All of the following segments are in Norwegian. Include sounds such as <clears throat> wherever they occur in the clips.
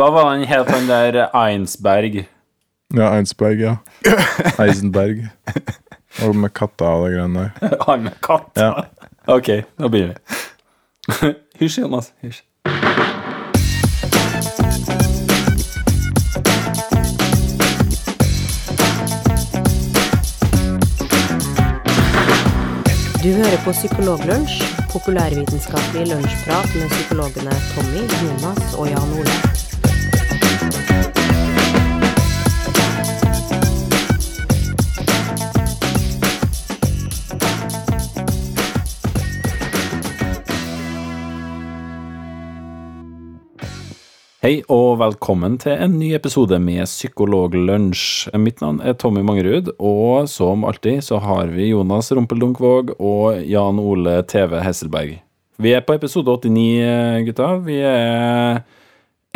Hva var han het, han der Einsberg? Ja, Einsberg, ja. Eisenberg. Og med katta og de greiene der. <laughs> Han med katt? Ja. Ok, nå begynner vi. <laughs> Hysj, Jonas. Hysj. Du hører på Psykologlunsj, populærvitenskapelig lunsjprat med psykologene Tommy, Jonas og Jan Ole. Hei og velkommen til en ny episode med Psykologlunsj. Mitt navn er Tommy Mangerud, og som alltid så har vi Jonas Rumpeldunk-Våg og Jan Ole TV Hesselberg. Vi er på episode 89, gutta. Vi er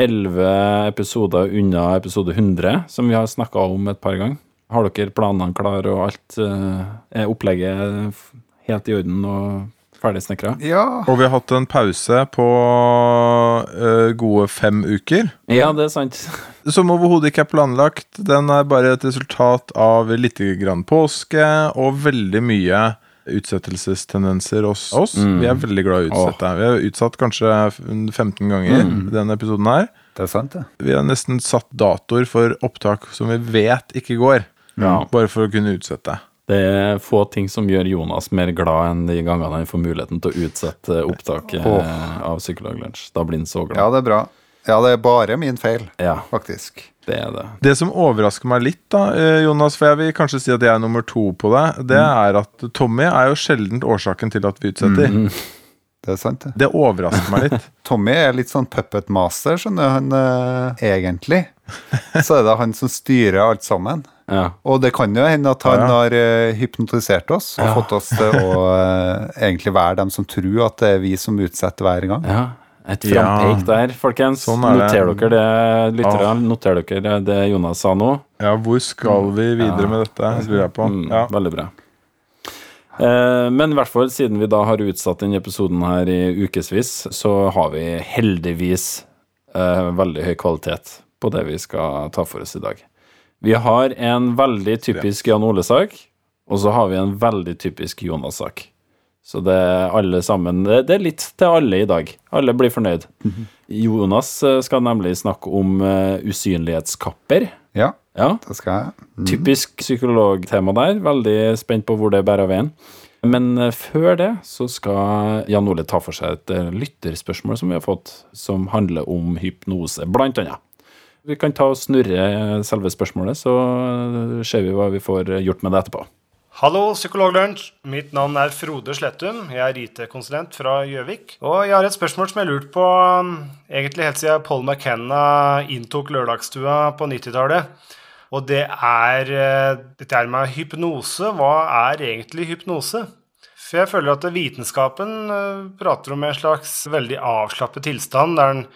elleve episoder unna episode 100, som vi har snakka om et par ganger. Har dere planene klare, og alt eh, er opplegget helt i orden og ferdigsnekra? Ja. Og vi har hatt en pause på eh, gode fem uker. Ja, det er sant. <laughs> Som overhodet ikke er planlagt. Den er bare et resultat av litt grann påske og veldig mye utsettelsestendenser hos oss. Vi er veldig glad i å utsette. Vi har utsatt kanskje 15 ganger denne episoden her. Det er sant, det. Vi har nesten satt datoer for opptak som vi vet ikke går. Ja. Bare for å kunne utsette. Det er få ting som gjør Jonas mer glad enn de gangene han får muligheten til å utsette opptaket oh. av Psykologlunsj. Da blir han så Ja, glad. det er bra. Ja, det er bare min feil, Ja, faktisk. det er det. Det som overrasker meg litt, da, eh, Jonas, for jeg vil kanskje si at jeg er nummer to på det, det er at Tommy er jo sjeldent årsaken til at vi utsetter. Det er sant, det. Det overrasker meg litt. <laughs> Tommy er litt sånn puppet master, skjønner du. Han eh, egentlig. Så er det han som styrer alt sammen. <laughs> Ja. Og det kan jo hende at han Ja, ja. har eh, hypnotisert oss og Ja. fått oss til å eh, egentlig være dem som tror at det er vi som utsetter hver gang. ja. Et Ja. frampeik der, folkens. Sånn er det. Noter dere det, lyttere. Noter dere det Jonas sa nå? Ja, hvor skal vi videre Ja. med dette, lurer jeg på. Mm, Ja. Veldig bra. Eh, men i hvert fall siden vi da har utsatt denne episoden her i ukevis, så har vi heldigvis eh, veldig høy kvalitet på det vi skal ta for oss i dag. Vi har en veldig typisk Jan Ole-sak, og så har vi en veldig typisk Jonas-sak. Så det er alle sammen Det er litt til alle i dag. Alle blir fornøyd. Jonas eh, skal nemlig snakke om usynlighetskapper. Ja, Ja. det skal jeg. Typisk psykologtema der. Veldig spent på hvor det bærer veien. Men eh, før det så skal Jan Ole ta for seg et eh, lytterspørsmål som vi har fått, som handler om hypnose, blant annet. Vi kan ta og snurre eh, selve spørsmålet, så ser vi hva vi får gjort med det etterpå. Hallo, Psykologlunsj. Mitt navn er Frode Slettum. Jeg er IT-konsulent fra Gjøvik. Og jeg har et spørsmål som jeg har lurt på um, egentlig helt siden Paul McKenna inntok lørdagsstua på 90-tallet. Og det er eh, dette her med hypnose. Hva er egentlig hypnose? For jeg føler at vitenskapen eh, prater om en slags veldig avslappet tilstand, der den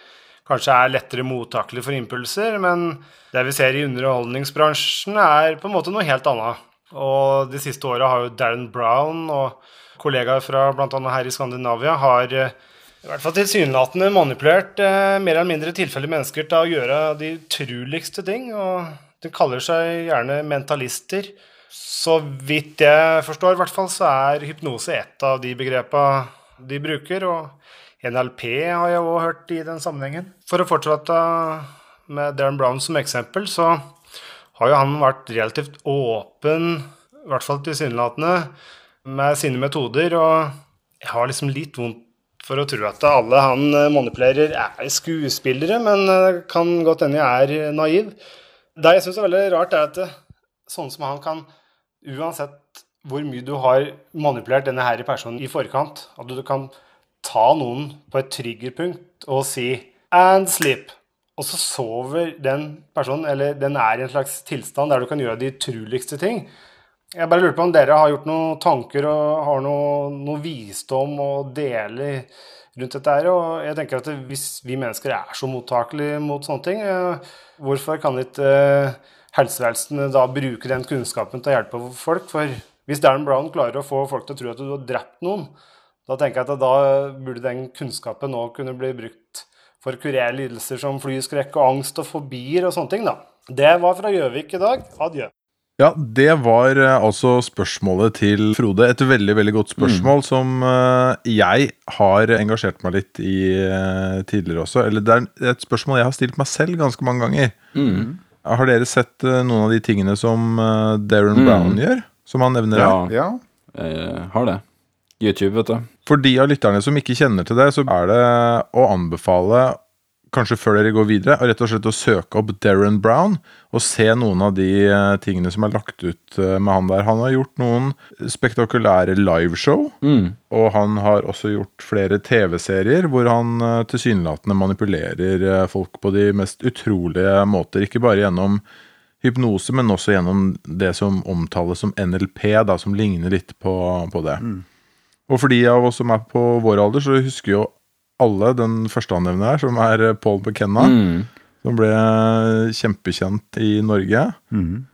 kanskje er lettere mottakelig for impulser, men det vi ser i underholdningsbransjen, er på en måte noe helt annet. Og de siste åra har jo Darren Brown og kollegaer fra bl.a. her i Skandinavia har eh, i hvert fall tilsynelatende manipulert eh, mer eller mindre tilfeldige mennesker til å gjøre de utroligste ting. Og de kaller seg gjerne mentalister. Så vidt jeg forstår, i hvert fall, så er hypnose et av de begrepa de bruker. Og NLP har jeg òg hørt i den sammenhengen. For å fortsette med Darren Brown som eksempel, så har jo han vært relativt åpen, i hvert fall tilsynelatende, med sine metoder. Og jeg har liksom litt vondt for å tro at alle han eh, manipulerer, er skuespillere, men det kan godt hende jeg er naiv. Det jeg syns er veldig rart, er at eh, sånne som han kan, uansett hvor mye du har manipulert denne her personen i forkant, at du kan ta noen på et triggerpunkt og si 'and sleep'. Og så sover den personen, eller den er i en slags tilstand der du kan gjøre de utroligste ting. Jeg bare lurer på om dere har gjort noen tanker og har noe, noe visdom å dele rundt dette her. Og jeg tenker at hvis vi mennesker er så mottakelige mot sånne ting, eh, hvorfor kan ikke eh, helsevesenet da bruke den kunnskapen til å hjelpe folk? For hvis Darren Brown klarer å få folk til å tro at du har drept noen, da tenker jeg at da burde den kunnskapen nå kunne bli brukt for å kurere lidelser som flyskrekk og angst og fobier og sånne ting. da. Det var fra Gjøvik i dag. Adjø. Ja, det var eh, altså spørsmålet til Frode. Et veldig veldig godt spørsmål som eh, jeg har engasjert meg litt i eh, tidligere også. Eller det er et spørsmål jeg har stilt meg selv ganske mange ganger. Har dere sett noen av de tingene som Darren Brown gjør? Som han nevner her? Ja, Ja. jeg har det. YouTube, vet du. For de av lytterne som ikke kjenner til det, så er det å anbefale, kanskje før dere går videre, rett og slett å søke opp Darren Brown og se noen av de eh, tingene som er lagt ut eh, med han der. Han har gjort noen spektakulære liveshow, og han har også gjort flere TV-serier hvor han eh, tilsynelatende manipulerer folk på de mest utrolige måter. Ikke bare gjennom hypnose, men også gjennom det som omtales som NLP, da, som ligner litt på, på det. Og for de av oss som er på vår alder, så husker jo alle den første han nevner her, som er eh, Paul McKenna. Som ble kjempekjent i Norge.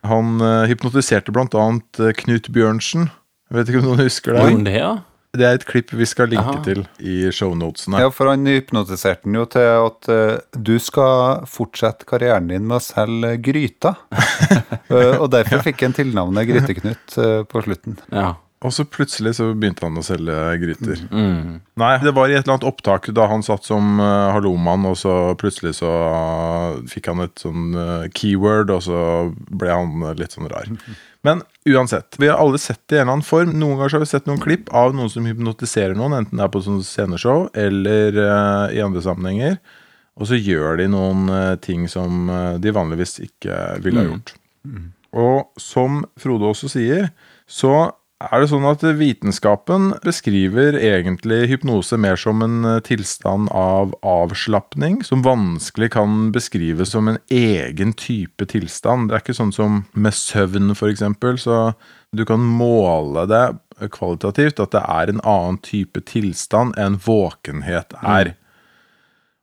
Han eh, hypnotiserte eh, Knut Bjørnsen. Jeg vet ikke om noen husker det? Gjorde det, ja? Det er et klipp vi skal linke Aha. til i shownotene. Ja, for han hypnotiserte den jo til at eh, du skal fortsette karrieren din med å selge gryter. <laughs> Eh, og derfor fikk han tilnavnet Gryteknut uh, på slutten. Ja. Og så plutselig så begynte han å selge gryter. Mm. Nei, det var i et eller annet opptak da han satt som uh, hallomann, og så plutselig så uh, fikk han et sånn uh, keyword, og så ble han litt sånn rar. <laughs> Men uansett, vi har alle sett det i en eller annen form. Noen ganger så har vi sett noen klipp av noen som hypnotiserer noen, enten det er på sånn sceneshow eller i andre sammenhenger. Og så gjør de noen ting som de vanligvis ikke ville ha gjort. Og som Frode også sier, så er det sånn at vitenskapen beskriver egentlig hypnose mer som en eh, tilstand av avslapning, som vanskelig kan beskrives som en egen type tilstand. Det er ikke sånn som med søvn, f.eks., så du kan måle det kvalitativt, at det er en annen type tilstand enn våkenhet er.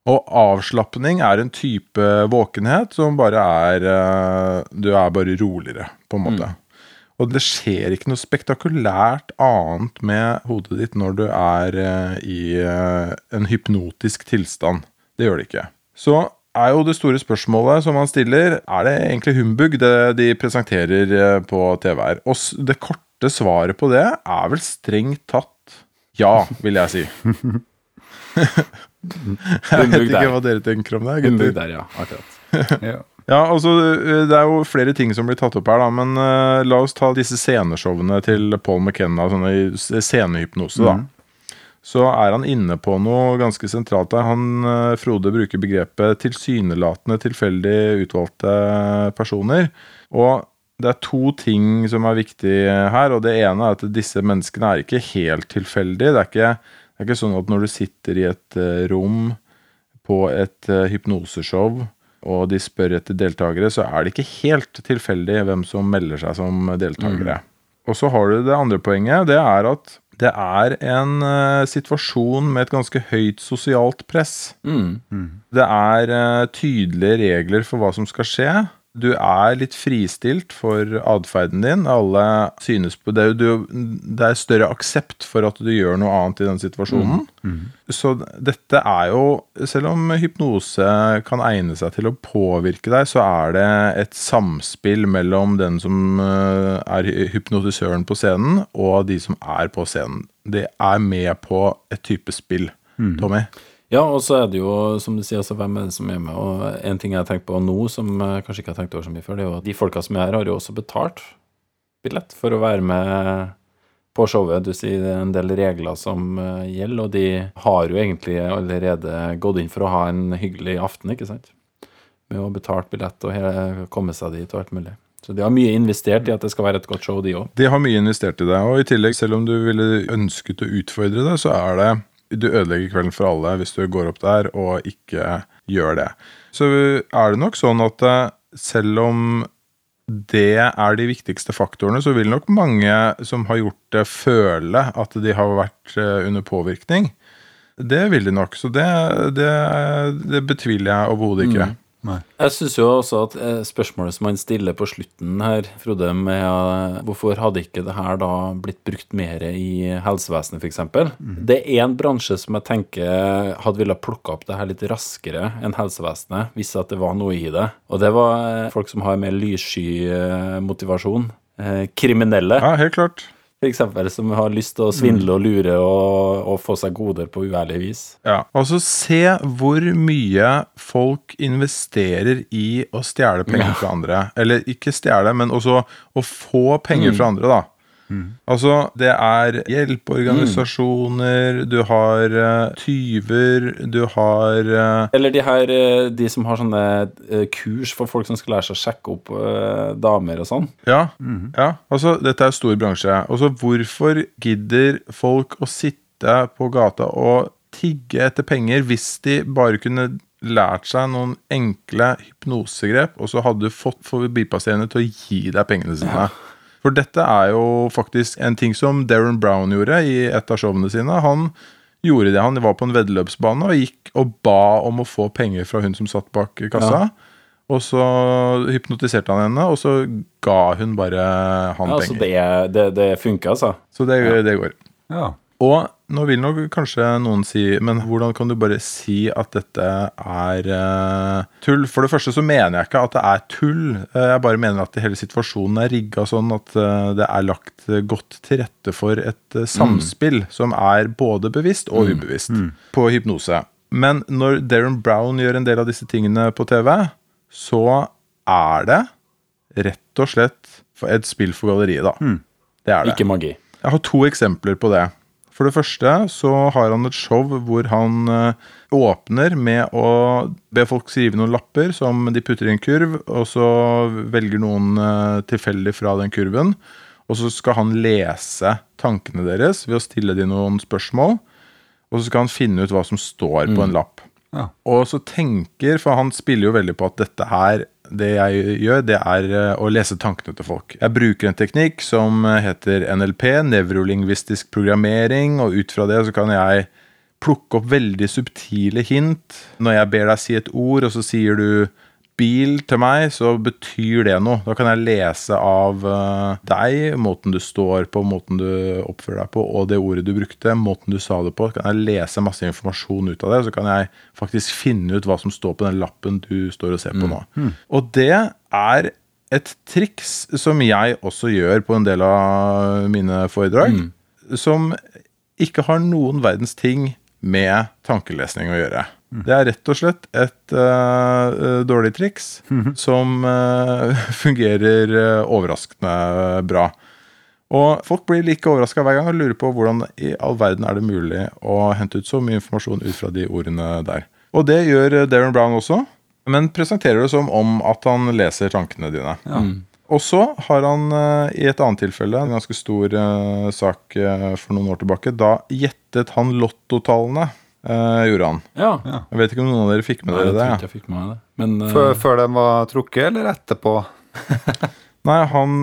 Og avslapning er en type våkenhet som bare er eh, Du er bare roligere, på en måte. Og det skjer ikke noe spektakulært annet med hodet ditt når du er eh, i eh, en hypnotisk tilstand. Det gjør det ikke. Så er jo det store spørsmålet som man stiller, er det egentlig humbug det de presenterer eh, på TV her? Og det korte svaret på det er vel strengt tatt ja, vil jeg si. <laughs> <laughs> Jeg vet ikke hva dere tenker om det. Gutter. Humbug der, ja. Akkurat. <laughs> Ja. Ja, altså eh, Det er jo flere ting som blir tatt opp her, da, men uh, la oss ta disse sceneshowene til Paul McKenna, sånne i scenehypnose. da. Så er han inne på noe ganske sentralt der. Han, uh, Frode bruker begrepet 'tilsynelatende tilfeldig utvalgte personer'. Og det er to ting som er viktig her, og det ene er at disse menneskene er ikke helt tilfeldige. Det er ikke, det er ikke sånn at når du sitter i et uh, rom på et hypnoseshow, og de spør etter deltakere, så er det ikke helt tilfeldig hvem som melder seg som deltakere. Og så har du det andre poenget, det er at det er en uh, situasjon med et ganske høyt sosialt press. Det er uh, tydelige regler for hva som skal skje. Du er litt fristilt for atferden din. Alle synes på det. Du, det er større aksept for at du gjør noe annet i den situasjonen. Så dette er jo Selv om hypnose kan egne seg til å påvirke deg, så er det et samspill mellom den som eh, er hypnotisøren på scenen, og de som er på scenen. Det er med på et type spill. Tommy? Ja, og så er det jo, som du sier, altså, hvem er det som er med? Og en ting jeg har tenkt på nå, som jeg kanskje ikke har tenkt over så mye før, det er jo at de folka som er her, har jo også betalt billett for å være med på showet. Du sier det er en del regler som eh, gjelder, og de har jo egentlig allerede gått inn for å ha en hyggelig aften, ikke sant? Med å betale billett og komme seg dit og alt mulig. Så de har mye investert i at det skal være et godt show, de òg. De har mye investert i det, og i tillegg, selv om du ville ønsket å utfordre det, så er det Du ødelegger kvelden for alle hvis du går opp der og ikke gjør det. Så er det nok sånn at eh, selv om det er de viktigste faktorene, så vil nok mange som har gjort det, føle at de har vært eh, under påvirkning. Det vil de nok, så det, det, det betviler jeg overhodet ikke. Jeg syns jo også at eh, spørsmålet som han stiller på slutten her, Frode, med eh, hvorfor hadde ikke det her da blitt brukt mer i helsevesenet, f.eks. Mm. Det er en bransje som jeg tenker hadde ville plukka opp det her litt raskere enn helsevesenet, hvis at det var noe i det. Og det var eh, folk som har mer lyssky motivasjon. Kriminelle. Ja, helt klart. Eksempel, som har lyst til å svindle og lure og, og få seg goder på uærlig vis. Ja, Altså, se hvor mye folk investerer i å stjele penger Ja. fra andre. Eller ikke stjele, men også å få penger fra andre, da. Altså, det er hjelpeorganisasjoner, du har uh, tyver, du har uh, Eller de her, eh, de som har sånne uh, kurs for folk som skal lære seg å sjekke opp damer og sånn. Ja, ja, altså dette er stor bransje. Altså, hvorfor gidder folk å sitte på gata og tigge etter penger hvis de bare kunne lært seg noen enkle hypnosegrep, og så hadde du fått forbipasserende til å gi deg pengene sine? For dette er jo faktisk en ting som Darren Brown gjorde i et av showene sine. Han gjorde det. Han var på en veddeløpsbane og gikk og ba om å få penger fra hun som satt bak kassa. Og så hypnotiserte han henne, og så ga hun bare han Ja, penger. penger. det, det, det funker, altså. Så det, det går. Ja. Og nå vil nok kanskje noen si Men hvordan kan du bare si at dette er uh, tull? For det første så mener jeg ikke at det er tull. Eh, Jeg bare mener at hele situasjonen er rigga sånn at uh, det er lagt godt til rette for et uh, samspill som er både bevisst og ubevisst på hypnose. Men når Darren Brown gjør en del av disse tingene på TV, så er det rett og slett et spill for galleriet, da. Det er det. Ikke magi. Jeg har to eksempler på det. For det første så har han et show hvor han eh, åpner med å be folk skrive noen lapper som de putter i en kurv, og så velger noen eh, tilfeldig fra den kurven. Og så skal han lese tankene deres ved å stille dem noen spørsmål. Og så skal han finne ut hva som står på en lapp. Og så tenker, for han spiller jo veldig på at dette her, det jeg gjør, det er eh, å lese tankene til folk. Jeg bruker en teknikk som heter NLP, nevrolingvistisk programmering, og ut fra det så kan jeg plukke opp veldig subtile hint. Når jeg ber deg si et ord, og så sier du bil til meg, så betyr det noe. Da kan jeg lese av eh, deg, måten du står på, måten du oppfører deg på, og det ordet du brukte, måten du sa det på. Kan jeg lese masse informasjon ut av det, så kan jeg faktisk finne ut hva som står på den lappen du står og ser på nå. Og det er et triks som jeg også gjør på en del av mine foredrag, som ikke har noen verdens ting med tankelesning å gjøre. Det er rett og slett et øh, dårlig triks som uh, <laughs> fungerer overraskende bra. Og folk blir like overraska hver gang og lurer på hvordan i all verden er det mulig å hente ut så mye informasjon ut fra de ordene der. Og det gjør Darren Brown også, men presenterer det som om at han leser tankene dine. Og så har han i et annet tilfelle, en ganske stor sak for noen år tilbake, da gjettet han lottotallene, eh, gjorde han. Ja. Jeg vet ikke om noen av dere fikk med Nei, dere det. tror jeg fikk med det. Men uh... Før, før den var trukket, eller etterpå? <laughs> Nei, han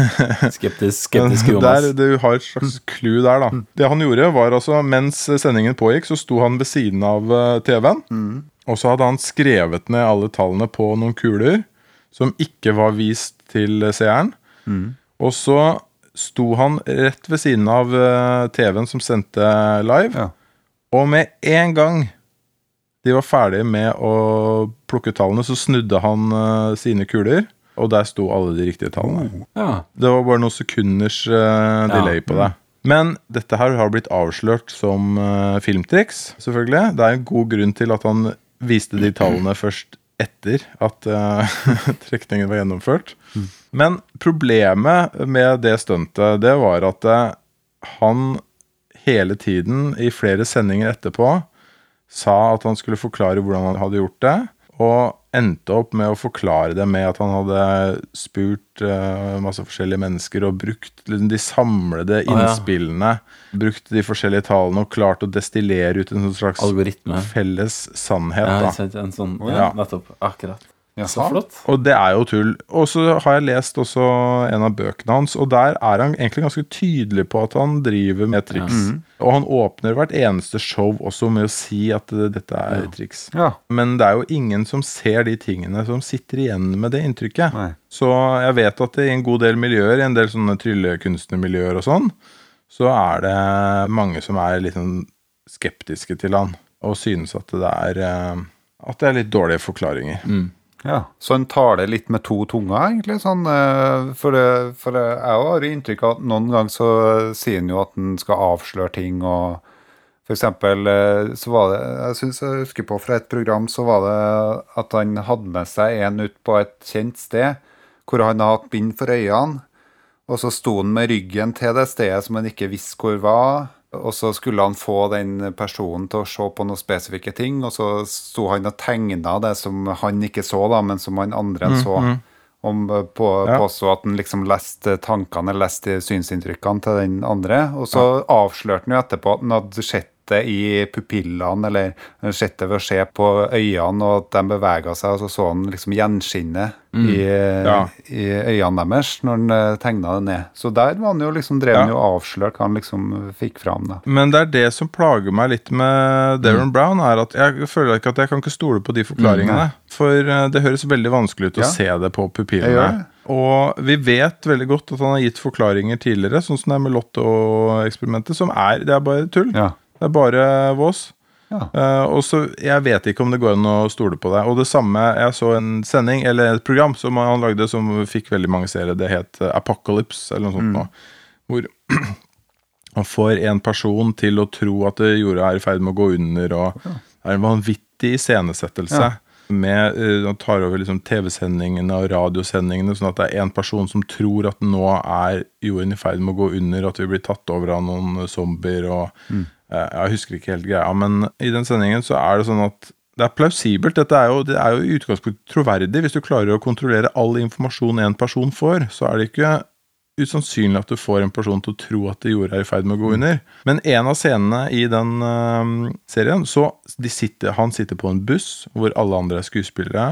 <laughs> skeptisk, skeptisk <laughs> der, Jonas. Du har et slags clou der, da. Det han gjorde, var altså mens sendingen pågikk, så sto han ved siden av eh, TV-en. Og så hadde han skrevet ned alle tallene på noen kuler som ikke var vist til seeren. Og så sto han rett ved siden av TV-en som sendte live. Ja. Og med en gang de var ferdige med å plukke tallene, så snudde han uh, sine kuler. Og der sto alle de riktige tallene. Ja. Det var bare noen sekunders uh, delay på det. Men dette her har blitt avslørt som uh, filmtriks, selvfølgelig. Det er en god grunn til at han viste de tallene først etter at <laughs> trekningen var gjennomført. Men problemet med det stuntet, det var at han hele tiden, i flere sendinger etterpå, sa at han skulle forklare hvordan han hadde gjort det, og endte opp med å forklare det med at han hadde spurt uh, masse forskjellige mennesker og brukt liksom, de samlede ja. innspillene, brukt de forskjellige tallene og klart å destillere ut en sånn slags Algoritme. felles sannhet. Ja? En sånn, ja. ja, nettopp. Akkurat. Så flott. Og det er jo tull. Og så har jeg lest også en av bøkene hans, og der er han egentlig ganske tydelig på at han driver med triks. Og han åpner hvert eneste show også med å si at dette er triks. Ja. Men det er jo ingen som ser de tingene, som sitter igjen med det inntrykket. Nei. Så jeg vet at i en god del miljøer, i en del sånne tryllekunstnermiljøer og sånn, så er det mange som er litt sånn skeptiske til han, og synes at det er eh, at det er litt dårlige forklaringer. Ja, Så han taler litt med to tunger, egentlig? sånn, eh, For, for jeg har jo inntrykk av at noen ganger så sier han jo at han skal avsløre ting, og for eksempel eh, så var det Jeg synes jeg husker på fra et program så var det at han hadde med seg en ut på et kjent sted, hvor han hadde hatt bind for øynene, og så sto han med ryggen til det stedet som han ikke visste hvor var. Og så skulle han få den personen til å se på noen spesifikke ting, og så sto han og tegna det som han ikke så, da, men som han andre så. Om, eh, på, Ja. Påstå at han liksom leste tankene, leste synsinntrykkene til den andre. Og så avslørte han jo etterpå at han hadde sett det i pupillene, eller den sjette ved å se på øynene, og at de bevega seg, og så så han liksom gjenskinnet i, Ja. i øynene deres når han uh, tegna det ned. Så der var han jo liksom drev han Ja. jo og avslørte hva han liksom fikk fram. da. Men det er det som plager meg litt med Darren Brown, er at jeg føler ikke at jeg kan ikke stole på de forklaringene. For eh, det høres veldig vanskelig ut å se det på pupillene. Og vi vet veldig godt at han har gitt forklaringer tidligere, sånn som det er med Lotto-eksperimentet, som er Det er bare tull. Ja. Det er bare vås. Ja. Uh, og så Jeg vet ikke om det går an å stole på det. Og det samme, jeg så en sending, eller et program som han lagde som fikk veldig mange seere. Det het eh, Apocalypse, eller noe sånt. nå, Hvor <clears throat> han får en person til å tro at jorda er i ferd med å gå under, og det er en vanvittig iscenesettelse. Ja. Med, eh, Han tar over liksom TV-sendingene og radiosendingene, sånn at det er en person som tror at nå er jorden i ferd med å gå under, at vi blir tatt over av noen zombier. og Mm. Eh, Jeg husker ikke helt greia, men i den sendingen så er det sånn at det er plausibelt. Dette er jo, det er jo i utgangspunktet troverdig. Hvis du klarer å kontrollere all informasjon en person får, så er det ikke usannsynlig at du får en person til å tro at jorda er i ferd med å gå under. Men en av scenene i den uh, serien, så de sitter, han sitter på en buss hvor alle andre er skuespillere.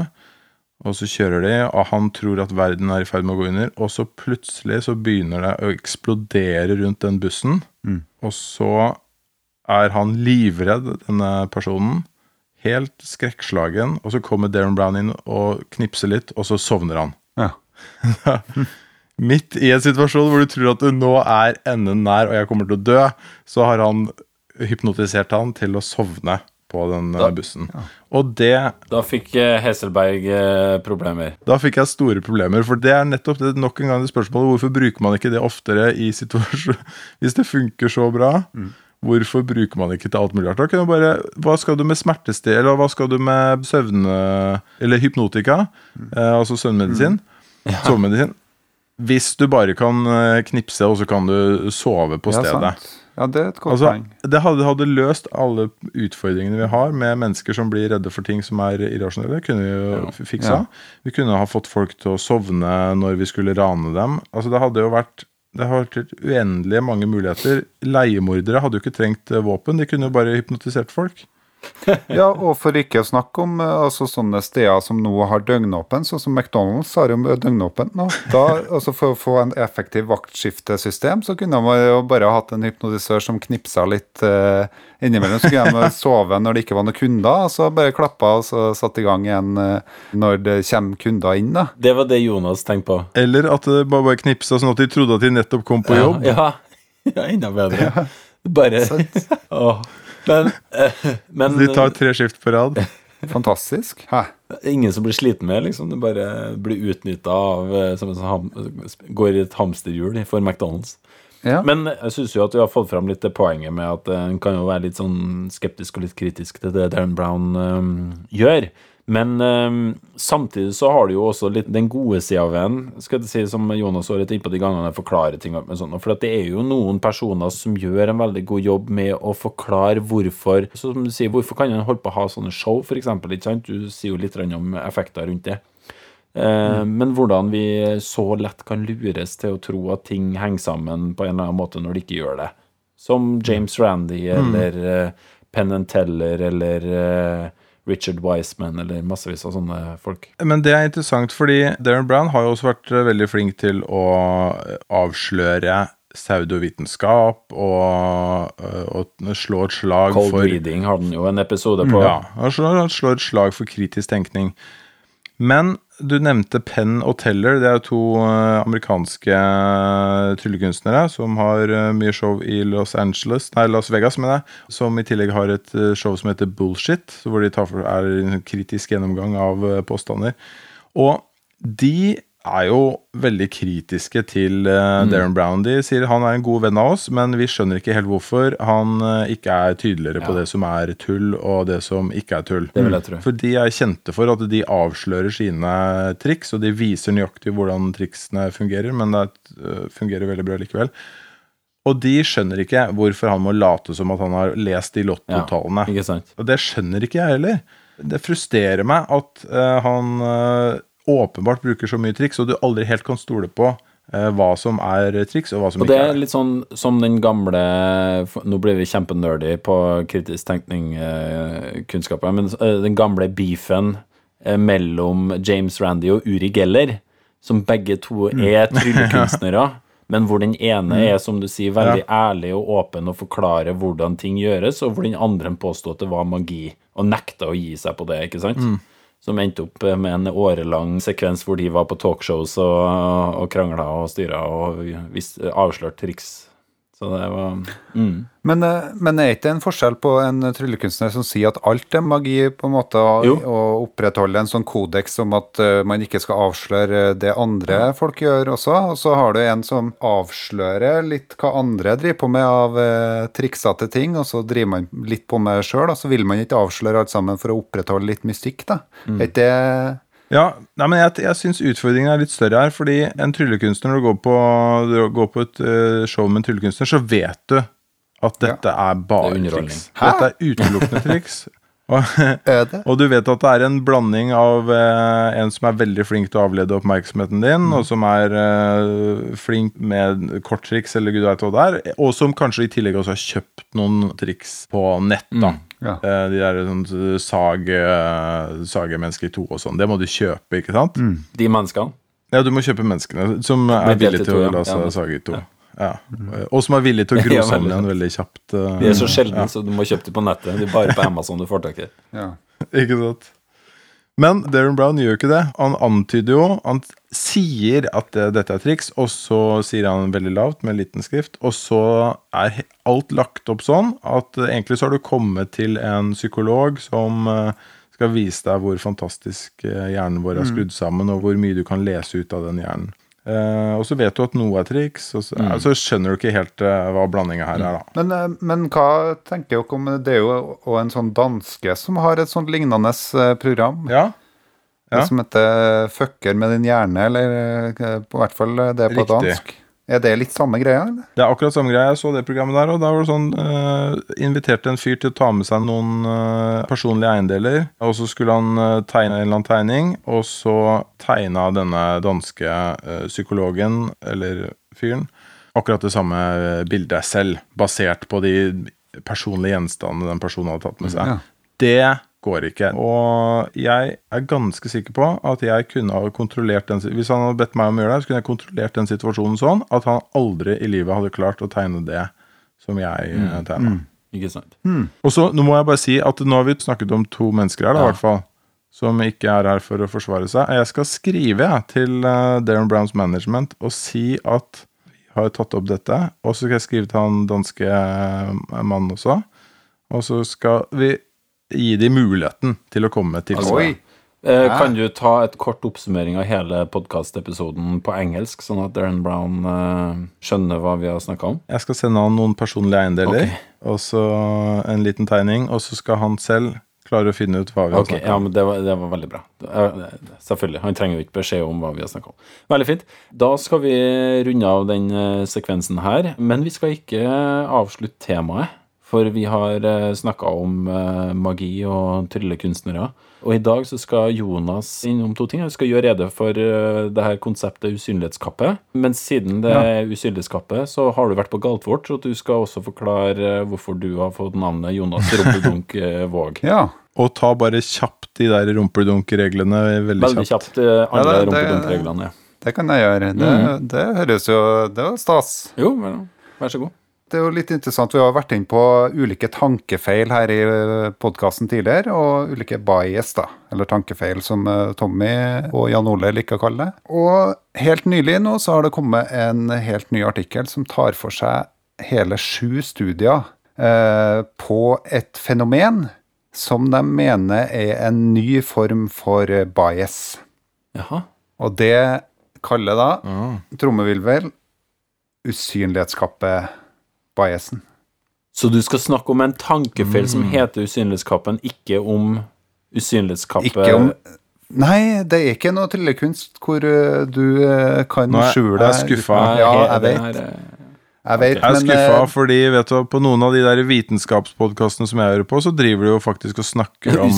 Og så kjører de, og han tror at verden er i ferd med å gå under. Og så plutselig så begynner det å eksplodere rundt den bussen. Og så er han livredd, denne personen. Helt skrekkslagen. Og så kommer Darren Brown inn og knipser litt, og så sovner han. Ja. <laughs> Midt i en situasjon hvor du tror at du nå er enden nær og jeg kommer til å dø, så har han hypnotisert han til å sovne på den da, bussen. Og det Da fikk eh, Heselberg eh, problemer. Da fikk jeg store problemer, for det er nettopp det nok en gang det spørsmålet hvorfor bruker man ikke det oftere i situasjoner <laughs> Hvis det funker så bra, hvorfor bruker man ikke til alt mulig rart? Bare, Hva skal du med smertested, eller hva skal du med søvn... Eller hypnotika, eh, altså søvnmedisin? Sovemedisin. Hvis du bare kan eh, knipse, og så kan du sove på Ja, stedet. sant. Ja, det er et godt Altså, poeng. det hadde, hadde løst alle utfordringene vi har med mennesker som blir redde for ting som er irrasjonelle. Kunne vi jo ja. fiksa. Ja. Vi kunne ha fått folk til å sovne når vi skulle rane dem. Altså Det hadde jo vært det har vært uendelig mange muligheter. Leiemordere hadde jo ikke trengt eh, våpen. De kunne jo bare hypnotisert folk. <laughs> Ja, og for ikke å snakke om eh, altså, sånne steder som nå har døgnåpent, sånn som McDonald's har jo døgnåpent nå. Da, <laughs> altså For å få en effektiv vaktskiftesystem, så kunne man jo bare hatt en hypnotisør som knipsa litt eh, innimellom. Så kunne de sove når det ikke var noen kunder, og så bare klappa og så satte i gang igjen eh, når det kommer kunder inn. da. Det var det Jonas tenkte på. Eller at det bare, bare knipsa sånn at de trodde at de nettopp kom på jobb. Ja, ja. <laughs> ja enda bedre. Bare Åh. Men, eh, men De tar tre skift på rad. <laughs> Fantastisk. Hæ? ingen som blir sliten med, liksom. Du bare blir utnytta av eh, som en sånn ham, Går i et hamsterhjul for McDonald's. Ja. Men jeg syns jo at vi har fått fram litt det poenget med at eh, en kan jo være litt sånn skeptisk og litt kritisk til det Darren Brown um, gjør. Men eh, samtidig så har du jo også litt den gode sida ved en, skal jeg si, som Jonas var litt innpå de gangene jeg forklarer ting. Med sånn, for det er jo noen personer som gjør en veldig god jobb med å forklare hvorfor så Som du sier, hvorfor kan en holde på å ha sånne show, for eksempel, ikke sant? Du sier jo litt om effekter rundt det. Eh, Men hvordan vi så lett kan lures til å tro at ting henger sammen på en eller annen måte når de ikke gjør det. Som James Randy eller eh, Penn and Teller eller eh, Richard Wiseman eller massevis av sånne folk. Men det er interessant, fordi Darren Brown har jo også vært eh, veldig flink til å eh, avsløre pseudovitenskap og, eh, og slå et slag Cold for Reading har den jo en episode på. Ja, han slår, han slår et slag for kritisk tenkning. Men du nevnte Penn og Teller. Det er to eh, amerikanske eh, tryllekunstnere som har eh, mye show i Los Angeles, nei, Las Vegas, mener jeg. Som i tillegg har et show som heter Bullshit, hvor de tar for, er en kritisk gjennomgang av påstander. Og de er jo veldig kritiske til eh, Darren Brown. De sier han er en god venn av oss, men vi skjønner ikke helt hvorfor han uh, ikke er tydeligere på det som er tull, og det som ikke er tull. Det vil jeg tro. For de er kjente for at de avslører sine triks, og de viser nøyaktig hvordan triksene fungerer, men det uh, fungerer veldig bra likevel. Og de skjønner ikke hvorfor han må late som at han har lest de lottotallene. Sant? Og det skjønner ikke jeg heller. Det frustrerer meg at han åpenbart bruker så mye triks, og du aldri helt kan stole på øh, hva som er triks, og hva som Og det ikke er er. litt sånn som den gamle Nå blir vi kjempenerdy på kritisk tenkning-kunnskapen, men eh, den gamle beefen eh, mellom James Randy og Uri Geller, som begge to Mm. er tryllekunstnere, <laughs> men hvor den ene er, som du sier, veldig ærlig og åpen og forklarer hvordan ting gjøres, og hvor den andre påstod at det var magi, og nekta å gi seg på det, ikke sant? Mm. Som endte opp med en årelang sekvens hvor de var på talkshows og, og krangla og styra og avslørte triks. Så det var mm. Men, eh, men er ikke det en forskjell på en tryllekunstner som sier at alt er magi, på en måte, og, og opprettholde en sånn kodeks om at eh, man ikke skal avsløre det andre folk gjør også, og så har du en som avslører litt hva andre driver på med av eh, triksete ting, og så driver man litt på med sjøl, og så vil man ikke avsløre alt sammen for å opprettholde litt mystikk, da. Mm. Er ikke det Ja, nei, men jeg, jeg syns utfordringen er litt større her. Fordi en tryllekunstner, når du går på, du går på et eh, show med en tryllekunstner, så vet du at dette er bare Det er triks. triks. Dette er utelukkende triks. <laughs> Og, og du vet at det er en blanding av eh, en som er veldig flink til å avlede oppmerksomheten din, Mm. og som er eh, flink med korttriks, eller gud veit hva det er, og som kanskje i tillegg også har kjøpt noen triks på nett, da. Ja. Eh, De der sånn sag, eh, sagemennesker 2 og sånn. Det må du kjøpe, ikke sant? De menneskene. Ja, du må kjøpe menneskene som er villige i til å ja. la seg Ja. sage i to. Ja. Og som er villige til å <laughs> gro sammen igjen veldig kjapt. eh, De er så sjeldne, så du må kjøpe dem på nettet. Det er bare på Amazon du får tak i. Ja. <laughs> Ikke sant? Men Darren Brown gjør ikke det. Han antyder jo Han sier at dette er triks, og så sier han veldig lavt med liten skrift. Og så er alt lagt opp sånn at egentlig så har du kommet til en psykolog som eh, skal vise deg hvor fantastisk eh, hjernen vår er skrudd sammen, og hvor mye du kan lese ut av den hjernen. Eh, og så vet du at noe er triks, og så, Mm. så skjønner du ikke helt uh, hva blandinga her er, da. Men, eh, men hva tenker dere om Det er jo og en sånn danske som har et sånt lignende program. Ja, Ja. Som heter 'Fucker med din hjerne', eller på hvert fall det er på Riktig. dansk. Er det litt samme greia, eller? Det er akkurat samme greia. Jeg så det programmet der, og da var det sånn eh, Inviterte en fyr til å ta med seg noen eh, personlige eiendeler. Og så skulle han eh, tegne en eller annen tegning, og så tegna denne danske psykologen, eller fyren, akkurat det samme bildet selv, basert på de personlige gjenstandene den personen hadde tatt med seg. Ja. Det går ikke. Og jeg er ganske sikker på at jeg kunne ha kontrollert den Hvis han hadde bedt meg om å gjøre det, så kunne jeg kontrollert den situasjonen sånn at han aldri i livet hadde klart å tegne det som jeg mm. tegna. Ikke sant? Og så, nå må jeg bare si at nå har vi snakket om to mennesker her, da, i Ja. hvert fall. Som ikke er her for å forsvare seg. Jeg skal skrive jeg, til uh, Darren Browns management og si at vi har tatt opp dette. Og så skal jeg skrive til han danske uh, mannen også. Og så skal vi gi dem muligheten til å komme til Altså, Oi! Eh, kan du ta et kort oppsummering av hele podkastepisoden på engelsk, sånn at Darren Brown eh, skjønner hva vi har snakka om? Jeg skal sende han noen personlige eiendeler, okay. og så en liten tegning, og så skal han selv klare å finne ut hva vi har Ok, snakket ja, om. men det var, det var veldig bra. Eh, Selvfølgelig. Han trenger jo ikke beskjed om hva vi har snakka om. Veldig fint. Da skal vi runde av den eh, sekvensen her, men vi skal ikke avslutte temaet. For vi har snakka om eh, magi og tryllekunstnere. Og i dag så skal Jonas innom to ting. Han skal gjøre rede for eh, det her konseptet usynlighetskappe. Men siden det er usynlighetskappe, så har du vært på Galtvort, og du skal også forklare eh, hvorfor du har fått navnet Jonas <laughs> Rumpeldunk eh, Våg. Ja. Og ta bare kjapt de der rumpeldunk-reglene veldig, Veldig kjapt. kjapt eh, alle Ja, det- det- kan jeg gjøre. Det, det høres jo Det var stas. Jo, vær så god. Det er jo litt interessant. Vi har vært inne på ulike tankefeil her i podkasten tidligere, og ulike bias, da, eller tankefeil, som eh, Tommy og Jan Ole liker å kalle det. Og helt nylig nå så har det kommet en helt ny artikkel som tar for seg hele sju studier eh, på et fenomen som de mener er en ny form for bias. Jaha. Og det kaller da trommevirvel usynlighetskappe-biasen. Så du skal snakke om en tankefeil som Mm. heter usynlighetskappen, ikke om usynlighetskappe Ikke om Nei, det er ikke noe tryllekunst hvor uh, du uh, kan Nå er- skjule jeg er skuffa. Ja, jeg vet. eh, Jeg vet, Jeg er men skuffa fordi vet du, på noen av de der vitenskapspodkastene som jeg hører på, så driver de jo faktisk og snakker om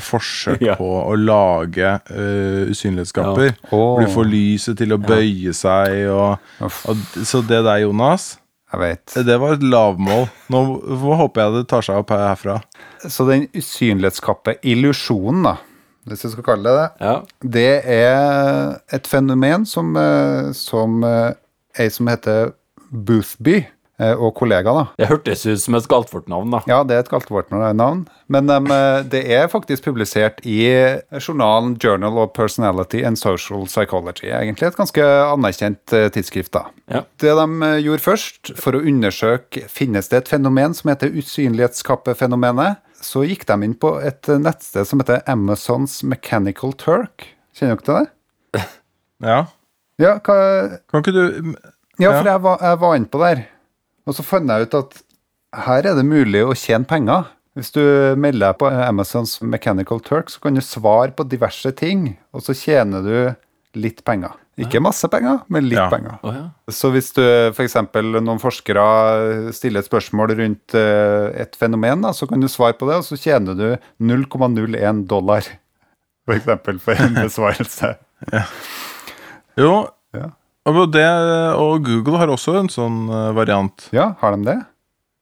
forsøk <laughs> Ja. på å lage uh, usynlighetskapper. Ja. Oh. Hvor du får lyset til å bøye seg og, og Så det der, Jonas, jeg vet. det var et lavmål. Nå, håper jeg det tar seg opp herfra. Så den usynlighetskappe-illusjonen, da, hvis jeg skal kalle det det, Ja. det er et fenomen som, uh, som uh, ei som heter Boothby, og kollega, da, Det hørtes ut som et Galtvort-navn, da. Ja, det er et Galtvort-navn. Men dem, eh, det er faktisk publisert i journalen Journal of Personality and Social Psychology. Egentlig et ganske anerkjent eh, tidsskrift. da. Ja. Det de eh, gjorde først, for å undersøke finnes det et fenomen som heter usynlighetskappefenomenet, så gikk de inn på et eh, nettsted som heter Amazons Mechanical Turk. Kjenner dere til det? Ja. Ja, hva, Kan ikke du Ja, Ja. for jeg var, jeg var inne på der. Og så fant jeg ut at her er det mulig å tjene penger. Hvis du melder deg på Amazons Mechanical Turk, så kan du svare på diverse ting, og så tjener du litt penger. Ikke masse penger, men litt Ja. penger. Oh, ja. Så hvis du f.eks. noen forskere stiller et spørsmål rundt eh, et fenomen, da, så kan du svare på det, og så tjener du 0,01 dollar, for eksempel, for en <laughs> besvarelse. Jo. Ja. Og, det, og Google har også en sånn eh, variant. Ja, har de det?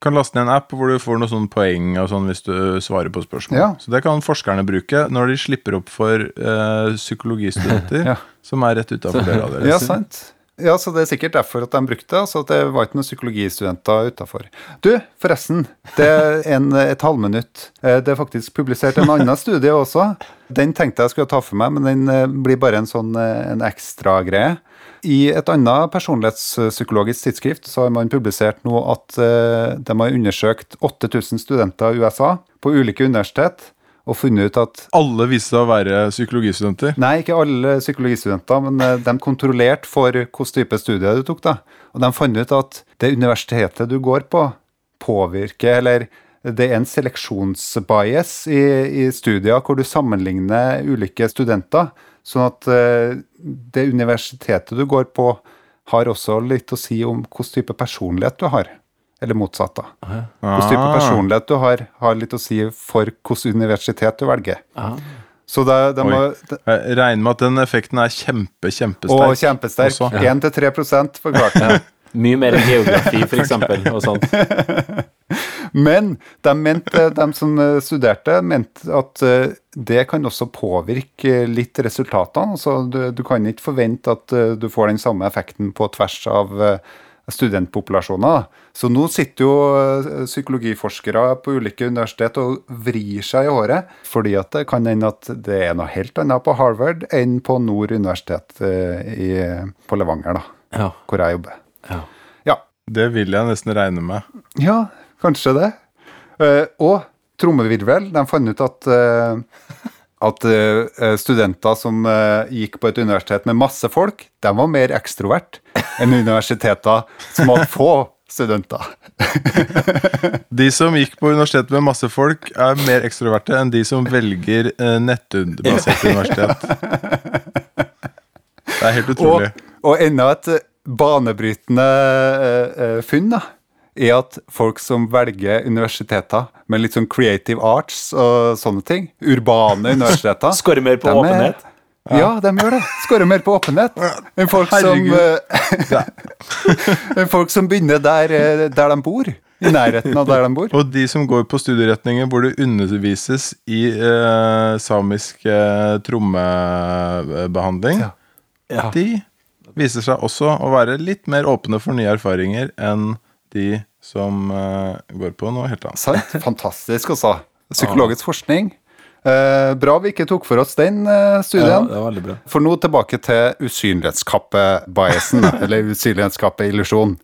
kan laste ned en app hvor du får noen sånne poeng og sånn hvis du svarer på spørsmål. Ja. Så det kan forskerne bruke når de slipper opp for eh, psykologistudenter <laughs> Ja. som er rett utafor døra deres. Ja, sant. Ja, så det er sikkert derfor at de brukte det. At det var ikke noen psykologistudenter utafor. Du, forresten. Det er en, et halvminutt. Eh, Det er faktisk publisert en annen studie også. Den tenkte jeg skulle ta for meg, men den eh, blir bare en sånn eh, en ekstra greie. I et annet personlighetspsykologisk tidsskrift så har man publisert nå at eh, de har undersøkt 8000 studenter i USA på ulike universitet og funnet ut at Alle viste seg å være psykologistudenter. Nei, ikke alle psykologistudenter, men eh, de kontrollerte for hvilken type studie du tok. da. Og de fant ut at det universitetet du går på, påvirker Eller det er en seleksjonsbias i, i studier hvor du sammenligner ulike studenter. Sånn at eh, det universitetet du går på, har også litt å si om hvilken type personlighet du har. Eller motsatt, da. Hvilken type Ah. personlighet du har, har litt å si for hvilket universitet du velger. Ah. Så det, det må, det, Jeg regner med at den effekten er kjempe, kjempesterk. og kjempesterk. også. 1-3 forklarte han. Mye mer enn geografi, for <laughs> eksempel, og sånt. <laughs> Men de, mente, de som eh, studerte, mente at eh, det kan også påvirke litt resultatene. Altså, du, du kan ikke forvente at eh, du får den samme effekten på tvers av eh, studentpopulasjoner. Så nå sitter jo eh, psykologiforskere på ulike universitet og vrir seg i håret, fordi at det kan hende at det er noe helt annet på Harvard enn på Nord universitet eh, i, på Levanger, da, Ja. hvor jeg jobber. ja. Ja, Det vil jeg nesten regne med. Ja, kanskje det. Eh, og trommevirvel, de fant ut at, eh, at eh, studenter som gikk på et universitet med masse folk, de var mer ekstrovert enn universiteter som hadde få studenter. <laughs> De som gikk på universitet med masse folk, er mer ekstroverte enn de som velger nettbasert universitet. Det er helt utrolig. og enda et banebrytende funn da, er at folk som velger universiteter med litt sånn creative arts og sånne ting, urbane <laughs> universiteter Skårer mer på er- åpenhet. Ja, de gjør det. Skårer mer på åpenhet enn folk som eh, <laughs> enn folk som begynner der, eh, der de bor. I nærheten av der de bor. Og de som går på studieretninger hvor det undervises i eh, samisk eh, trommebehandling, Ja. Ja. de viser seg også å være litt mer åpne for nye erfaringer enn de som eh, går på noe helt annet. Sant? <laughs> Fantastisk, altså. Psykologisk forskning. Eh, bra vi ikke tok for oss den studien. Ja, det var veldig bra. For nå tilbake til usynlighetskappe-biasen, <laughs> eller usynlighetskappe-illusjon.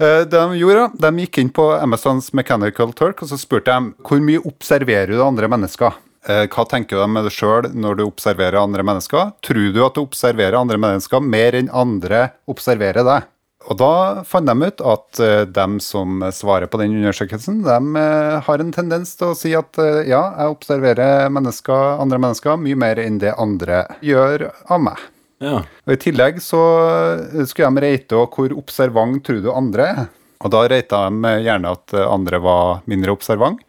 Eh, Det de gjorde, de gikk inn på Amazons Mechanical Turk og så spurte de hvor mye observerer du andre mennesker. Eh, Hva tenker du med deg sjøl når du observerer andre mennesker? Tror du at du observerer andre mennesker mer enn andre observerer deg? Og da fant de ut at de som svarer på den undersøkelsen, de eh, har en tendens til å si at eh, ja, jeg observerer mennesker, andre mennesker mye mer enn det andre gjør av meg. Ja. Og I tillegg så skulle de reite hvor observant tror du andre er. Og da reita de gjerne at andre var mindre observant.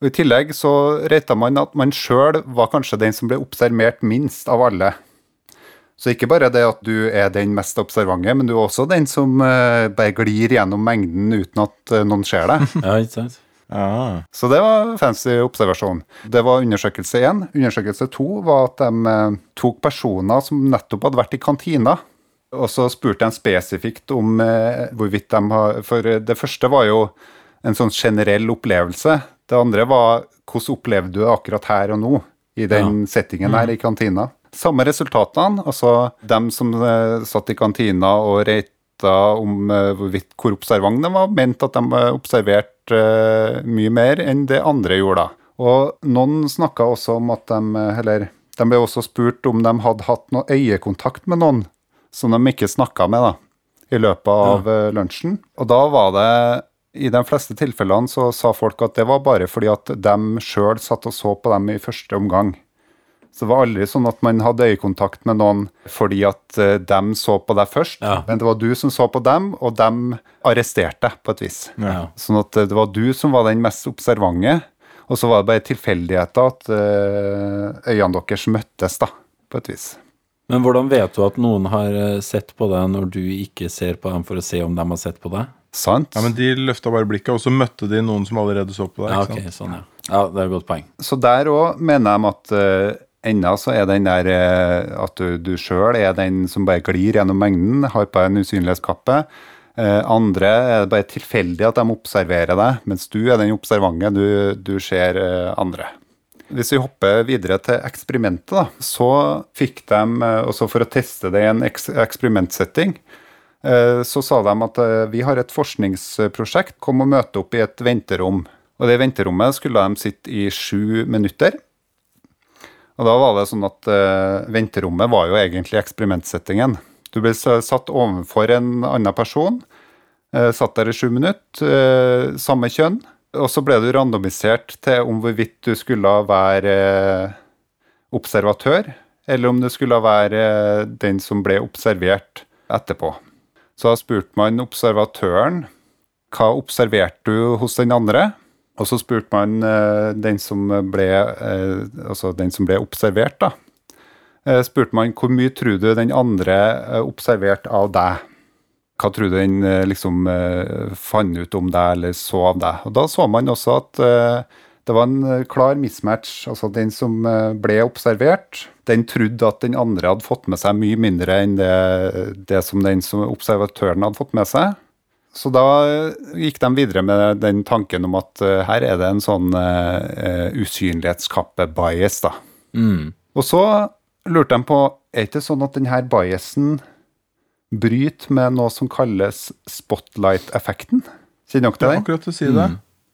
Og I tillegg så reita man at man sjøl var kanskje den som ble observert minst av alle. Så ikke bare det at du er den mest observante, men du er også den som eh, bare glir gjennom mengden uten at eh, noen ser deg. <laughs> ja, ikke sant? Ah. Så det var fancy observasjon. Det var undersøkelse én. Undersøkelse to var at de eh, tok personer som nettopp hadde vært i kantina. Og så spurte de spesifikt om eh, hvorvidt de har For det første var jo en sånn generell opplevelse. Det andre var hvordan opplevde du det akkurat her og nå, i den settingen her i kantina. Samme resultatene. Altså dem som eh, satt i kantina og reita om eh, hvorvidt hvor observant de var, mente at de eh, observerte mye mer enn det andre gjorde. Og noen snakka også om at de Eller de ble også spurt om de hadde hatt noe øyekontakt med noen som de ikke snakka med da, i løpet av ja. lunsjen. Og da var det i de fleste tilfellene så sa folk at det var bare fordi at de sjøl satt og så på dem i første omgang. Så det var aldri sånn at man hadde øyekontakt med noen fordi at eh, dem så på deg først, Ja. men det var du som så på dem, og dem arresterte deg på et vis. Ja. Sånn at eh, det var du som var den mest observante, og så var det bare tilfeldigheter at eh, øynene deres møttes, da, på et vis. Men hvordan vet du at noen har sett på deg når du ikke ser på dem for å se om de har sett på deg? Sant? Ja, men De løfta bare blikket, og så møtte de noen som allerede så på deg. Ja, ikke ok, sant? sånn, ja. Ja, det er et godt poeng. Så der òg mener de at uh, ennå så er den der eh, at du, du sjøl er den som bare glir gjennom mengden, har på en usynlighetskappe. Eh, andre er det bare tilfeldig at de observerer deg, mens du er den observante, du, du ser eh, andre. Hvis vi hopper videre til eksperimentet, da, så fikk de, også for å teste det i en eksperimentsetting, så sa de at vi har et forskningsprosjekt, kom og møte opp i et venterom. Og det venterommet skulle de sitte i sju minutter. Og da var det sånn at eh, venterommet var jo egentlig eksperimentsettingen. Du ble satt overfor en annen person, eh, satt der i sju minutter, eh, samme kjønn, og så ble du randomisert til om hvorvidt du skulle være eh, observatør, eller om du skulle være eh, den som ble observert etterpå. Så da spurte man observatøren hva observerte du hos den andre? Og så spurte man eh, den, som ble, eh, altså den som ble observert, da. Eh, spurte man hvor mye tror du den andre observerte av deg? Hva tror du den liksom fant ut om deg eller så av deg? Og da så man også at det var en klar mismatch. Altså den som ble observert, den trodde at den andre hadde fått med seg mye mindre enn det, det som den som observatøren hadde fått med seg. Så da gikk de videre med den tanken om at eh, her er det en sånn uh, usynlighetskappe-bias, da. Mm. Og så lurte de på er det ikke sånn at denne biasen bryter med noe som kalles spotlight-effekten? Kjenner dere til den? akkurat å si det.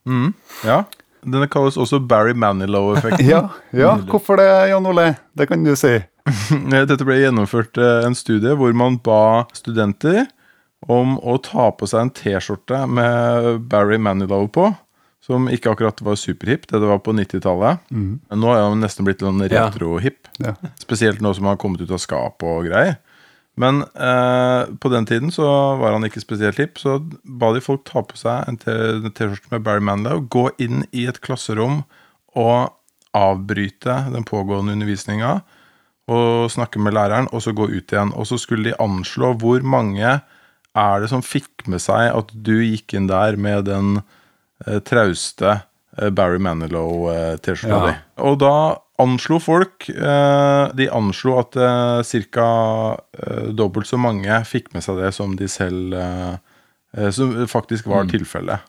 Mm. Ja. Denne kalles også Barry Manilow-effekten. <laughs> Ja, ja, hvorfor det, Jan Ole? Det kan du si. <laughs> Dette ble gjennomført eh, en studie hvor man ba studenter om å ta på seg en T-skjorte med Barry Manilow på. Som ikke akkurat var superhip, det det var på 90-tallet. Mm. Nå er han nesten blitt sånn retro-hip. Ja. Spesielt nå som han har kommet ut av skapet og greier. Men eh, på den tiden så var han ikke spesielt hip, så ba de folk ta på seg en T-skjorte med Barry Manilow, gå inn i et klasserom og avbryte den pågående undervisninga, og snakke med læreren, og så gå ut igjen. Og så skulle de anslå hvor mange er det som fikk med seg at du gikk inn der med den eh, trauste eh, Barry Manilow-T-skjorta eh, di. Og da anslo folk eh, De anslo at eh, ca. Dobbelt så mange fikk med seg det som de selv Som faktisk var tilfellet.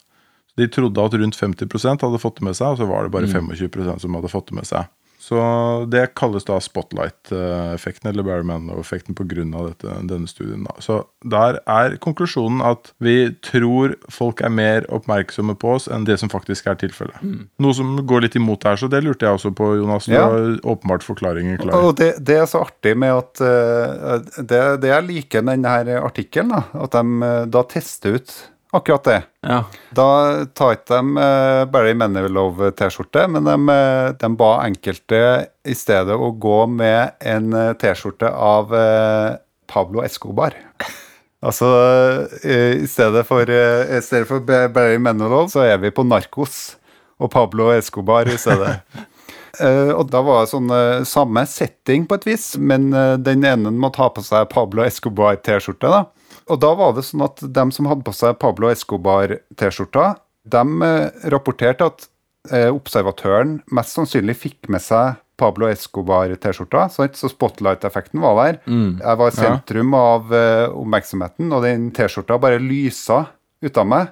De trodde at rundt 50 hadde fått det med seg, og så var det bare 25% som hadde fått det med seg. Så det kalles da spotlight-effekten, eller Barry Manilow-effekten, pga. denne studien. Da. Så der er konklusjonen at vi tror folk er mer oppmerksomme på oss enn det som faktisk er tilfellet. Noe som går litt imot her, så det lurte jeg også på, Jonas. Du Ja. har åpenbart forklaringen klar. Og det, det er så artig med at uh, det, det jeg liker med denne artikkelen, da, at de uh, da tester ut akkurat det. Ja. Da tar ikke de eh, Barry Manilow-T-skjorte, men de, eh, de ba enkelte i stedet å gå med en eh, T-skjorte av Pablo Escobar. <laughs> Altså, i stedet for, i stedet for Barry Manilow, så er vi på Narkos og Pablo Escobar i stedet. Uh, <laughs> og da var det sånn uh, samme setting på et vis, men uh, den ene måtte ha på seg Pablo Escobar-T-skjorte. da. Og da var det sånn at de som hadde på seg Pablo Escobar-T-skjorta, de eh, rapporterte at eh, observatøren mest sannsynlig fikk med seg Pablo Escobar-T-skjorta, så spotlight-effekten var der. Jeg var i sentrum av uh, oppmerksomheten, og den T-skjorta bare lysa ut av meg.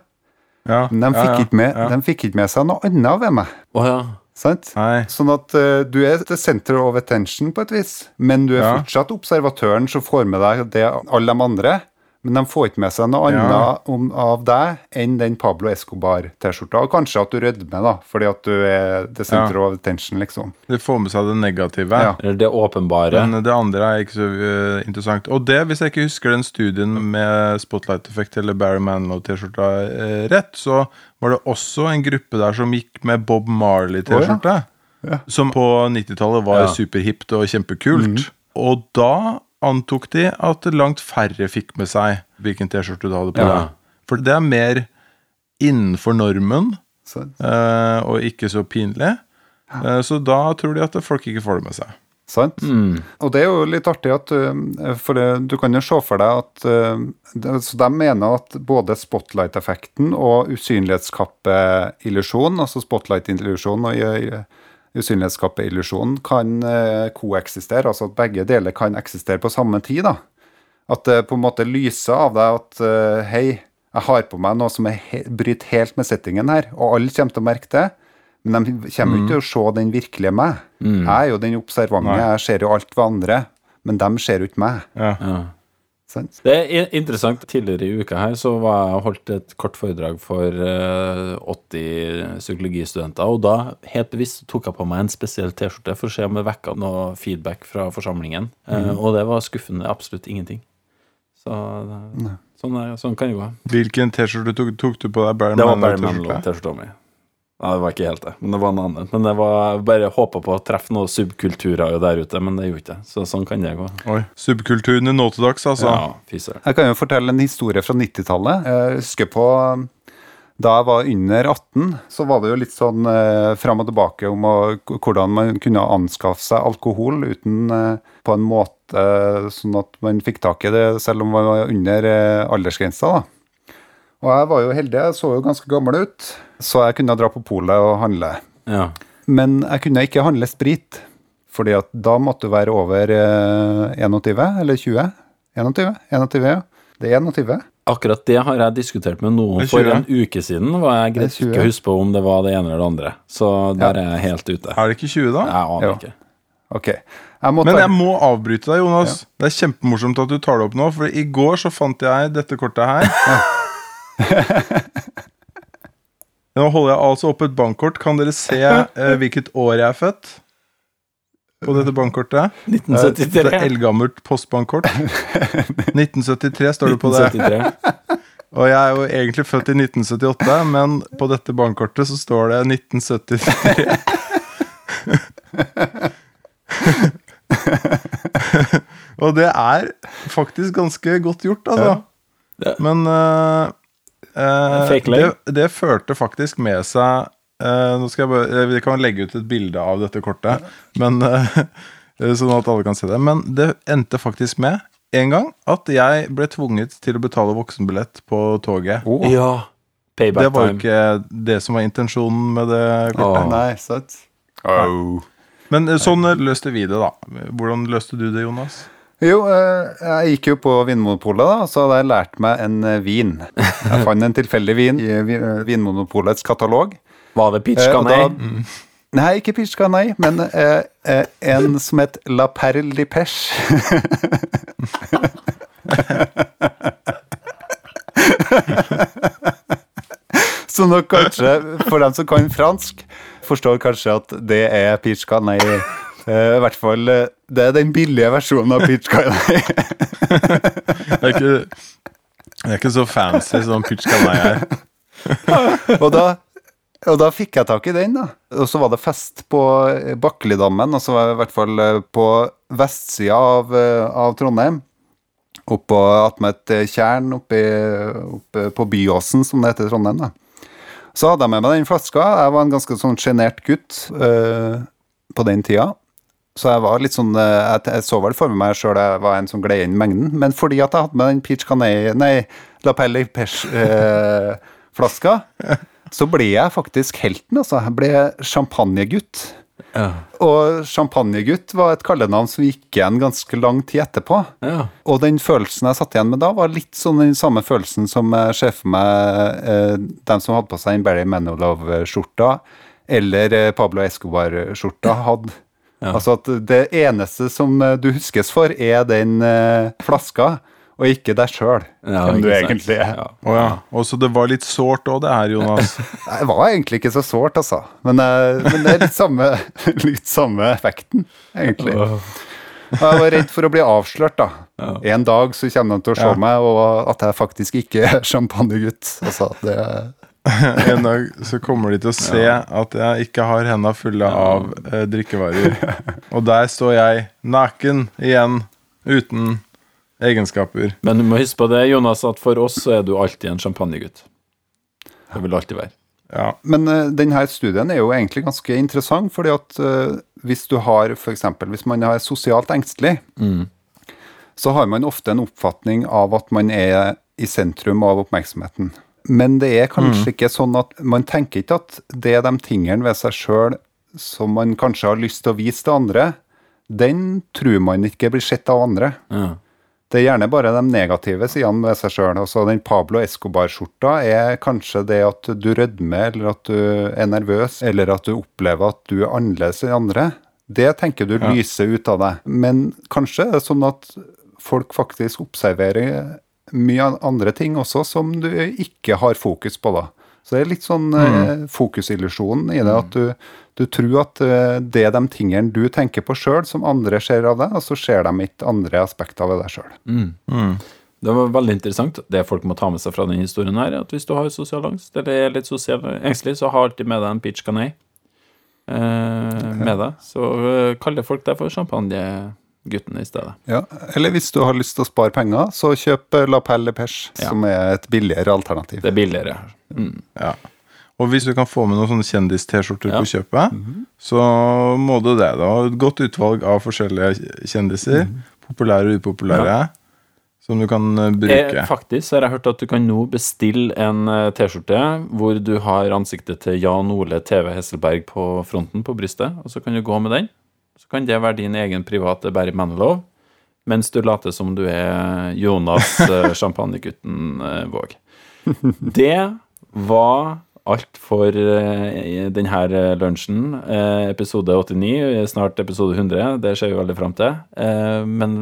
Ja, Men de fikk, ja, ikke med, ja. de fikk ikke med seg noe annet ved meg. Oh, ja. Sant? Sånn at uh, du er the center of attention på et vis, men du er Ja. fortsatt observatøren som får med deg det alle de andre. Men de får ikke med seg noe Ja. annet om, av deg enn den Pablo Escobar-T-skjorta. Og kanskje at du rødmer, da, fordi at du er the center of attention, liksom. De får med seg det negative. Ja. Eller det åpenbare. Men det andre er ikke så eh, interessant. Og det, hvis jeg ikke husker den studien med spotlight-effekt eller Barry Manilow-T-skjorta eh, rett, så var det også en gruppe der som gikk med Bob Marley-T-skjorte. Ja. Som på 90-tallet var Ja. superhipt og kjempekult. Og da antok de at langt færre fikk med seg hvilken T-skjorte du hadde på Ja. deg. For det er mer innenfor normen, eh, og ikke så pinlig. Eh, så da tror de at folk ikke får det med seg. sant? Og det er jo litt artig at uh, For det, du kan jo se for deg at uh, Så de mener at både spotlight-effekten og usynlighetskappeillusjonen, altså spotlight-illusjon og uh, usynlighetskappeillusjon, kan uh, koeksistere. Altså at begge deler kan eksistere på samme tid. da. At det på en måte lyser av deg at uh, hei, jeg har på meg noe som er he bryter helt med settingen her, og alle kommer til å merke det. Men de kommer jo ikke til å se den virkelige meg. Jeg er jo den observante, jeg ser jo alt ved andre, men de ser jo ikke meg. Ja. Ja. Sant? Det er interessant. Tidligere i uka her så var jeg holdt et kort foredrag for eh, 80 psykologistudenter, og da helt bevisst tok jeg på meg en spesiell T-skjorte for å se om det vekka noe feedback fra forsamlingen. Mm. og det var skuffende absolutt ingenting. Så sånn, er, sånn kan det gå. Hvilken T-skjorte tok, tok du på deg? Bare Det var Barry? Manilow-T-skjorta mi. Nei, det var ikke helt det, men det var noe annet. Men det var bare håpa på å treffe noen subkulturer der ute, men det gjorde ikke. Så sånn kan det gå. Oi, Subkulturen i nå til dags, altså. Ja, fyser søren. Jeg kan jo fortelle en historie fra 90-tallet. Jeg husker på da jeg var under 18, så var det jo litt sånn eh, fram og tilbake om å, hvordan man kunne anskaffe seg alkohol uten eh, på en måte sånn at man fikk tak i det selv om man var under eh, aldersgrensa. da. Og jeg var jo heldig, jeg så jo ganske gammel ut, så jeg kunne dra på polet og handle. Ja. Men jeg kunne ikke handle sprit, fordi at da måtte du være over eh, 21 eller 20. 21? 21, ja. Det er 21. Akkurat det har jeg diskutert med noen for en uke siden. Var jeg greit Det 20. ikke å huske på om det var det ene eller det andre. Så der er jeg helt ute. Er det ikke 20, da? Jeg aner Jo. ikke. Ok. Jeg Men jeg må avbryte deg, Jonas. Det er kjempemorsomt at du tar det opp nå. For i går så fant jeg dette kortet her. <laughs> <laughs> Nå holder jeg altså opp et bankkort. Kan dere se eh, hvilket år jeg er født? På dette bankkortet. 1973. Det er 1973. eldgammelt postbankkort. <laughs> 1973 står det på det. 1973. Og jeg er jo egentlig født i 1978, men på dette bankkortet så står det 1973. <laughs> Og det er faktisk ganske godt gjort, altså. Ja. Men Fake det, det førte faktisk med seg eh, Nå skal jeg bare eh, Vi kan legge ut et bilde av dette kortet, men eh, <laughs> eh, sånn at alle kan se det. Men det endte faktisk med en gang at jeg ble tvunget til å betale voksenbillett på toget. Oh. Ja. Payback Det var jo ikke det som var intensjonen med det kortet. Oh. Nei, søtt. Oh. Men eh, sånn eh, løste vi det, da. Hvordan løste du det, Jonas? Jo, eh, jeg gikk jo på Vinmonopolet, da, så hadde jeg lært meg en eh, vin. Jeg <laughs> fant en tilfeldig vin i eh, Vinmonopolets katalog. Var det pitch canay? Nei, ikke Pitch nei, men eh, eh, en som het La Perle de Peche. <laughs> Så nok kanskje, for dem som kan fransk, forstår kanskje at det er Pitch nei. Eh, I hvert fall, eh, det er den billige versjonen av Pitch Guy. Det er ikke, det er ikke så fancy som pitch Guy er. Og da, og da fikk jeg tak i den, da. Og så var det fest på Bakkelidammen, og så var jeg i hvert fall eh, på vestsida av, av Trondheim. Oppå attmed et tjern oppe, oppe på Byåsen, som det heter i Trondheim. da. Så hadde jeg med meg den flaska. Jeg var en ganske sånn sjenert gutt eh, på den tida. Så jeg var litt sånn eh, Jeg, jeg så vel for meg sjøl jeg var en som gled inn mengden. Men fordi at jeg hadde med den Peach Canay Nei, La Pelle Peche-flaska, så ble jeg faktisk helten, altså. Jeg ble champagnegutt. Ja. Og champagnegutt var et kallenavn som gikk igjen ganske lang tid etterpå. ja. Og den følelsen jeg satt igjen med da, var litt sånn den samme følelsen som jeg ser for meg eh, dem som hadde på seg den Barry Manilow-skjorta, eller eh, Pablo Escobar-skjorta, hadde. Ja. Altså at det eneste som eh, du huskes for, er den eh, flaska, og ikke deg sjøl, Ja, hvem du egentlig er. Ja. Oh, ja. Og så det var litt sårt òg, det her, Jonas. <laughs> Det var egentlig ikke så sårt, altså. Men, eh, men det er litt samme, <laughs> litt samme effekten, egentlig. Og jeg var redd for å bli avslørt, da. En dag så kommer de til å se Ja. meg, og at jeg faktisk ikke er champagnegutt. Altså, det <laughs> En dag så kommer de til å se at jeg ikke har henda fulle av eh, drikkevarer. <laughs> Og der står jeg naken igjen, uten egenskaper. Men du må huske på det, Jonas, at for oss så er du alltid en champagnegutt. Det vil alltid være. Ja. Men uh, denne studien er jo egentlig ganske interessant, fordi at uh, hvis du har f.eks. hvis man er sosialt engstelig, så har man ofte en oppfatning av at man er i sentrum av oppmerksomheten. Men det er kanskje ikke sånn at man tenker ikke at det er de tingene ved seg sjøl som man kanskje har lyst til å vise til andre, den tror man ikke blir sett av andre. Ja. Det er gjerne bare de negative sidene ved seg sjøl. Altså, den Pablo Escobar-skjorta er kanskje det at du rødmer, eller at du er nervøs, eller at du opplever at du er annerledes enn andre. Det tenker du lyser ut av deg. Men kanskje er det sånn at folk faktisk observerer mye andre ting også som du ikke har fokus på, da. Så det er litt sånn eh, fokusillusjonen i det, at du, du tror at eh, det er de tingene du tenker på sjøl, som andre ser av deg, og så ser de ikke andre aspekter ved deg sjøl. Det var veldig interessant. Det folk må ta med seg fra denne historien, her, er at hvis du har sosial angst eller er litt sosial engstelig, så har alltid med deg en peach canay eh, med deg. Så eh, kaller folk deg for champagnegutten i stedet. Ja, eller hvis du har lyst til å spare penger, så kjøp eh, La Pelle Peche, Ja. som er et billigere alternativ. Det er billigere. Mm. ja. Og hvis du kan få med noen sånne kjendis-T-skjorter Ja. på kjøpet, så må du det. da Et godt utvalg av forskjellige kjendiser, populære og upopulære, som du kan eh, bruke. Jeg, faktisk har jeg hørt at du kan nå bestille en eh, T-skjorte hvor du har ansiktet til Jan Ole TV Hesselberg på fronten på brystet, og så kan du gå med den. Kan det være din egen private Barry Manilow, mens du later som du er Jonas <laughs> eh, champagnegutten eh, Våg. Det var alt for eh, denne lunsjen. Episode 89, snart episode 100. Det ser vi veldig fram til. Men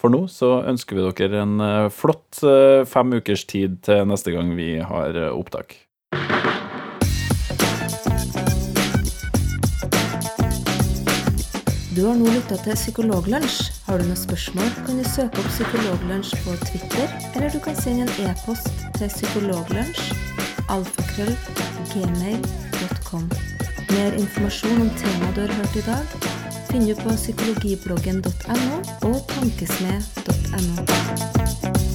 for nå så ønsker vi dere en flott fem ukers tid til neste gang vi har opptak. Du har nå lytta til Psykologlunsj. Har du noen spørsmål, kan du søke opp Psykologlunsj på Twitter, eller du kan sende en e-post til psykologlunsj. Mer informasjon om temaet du har hørt i dag, finner du på psykologibloggen.no og tankesmed.no.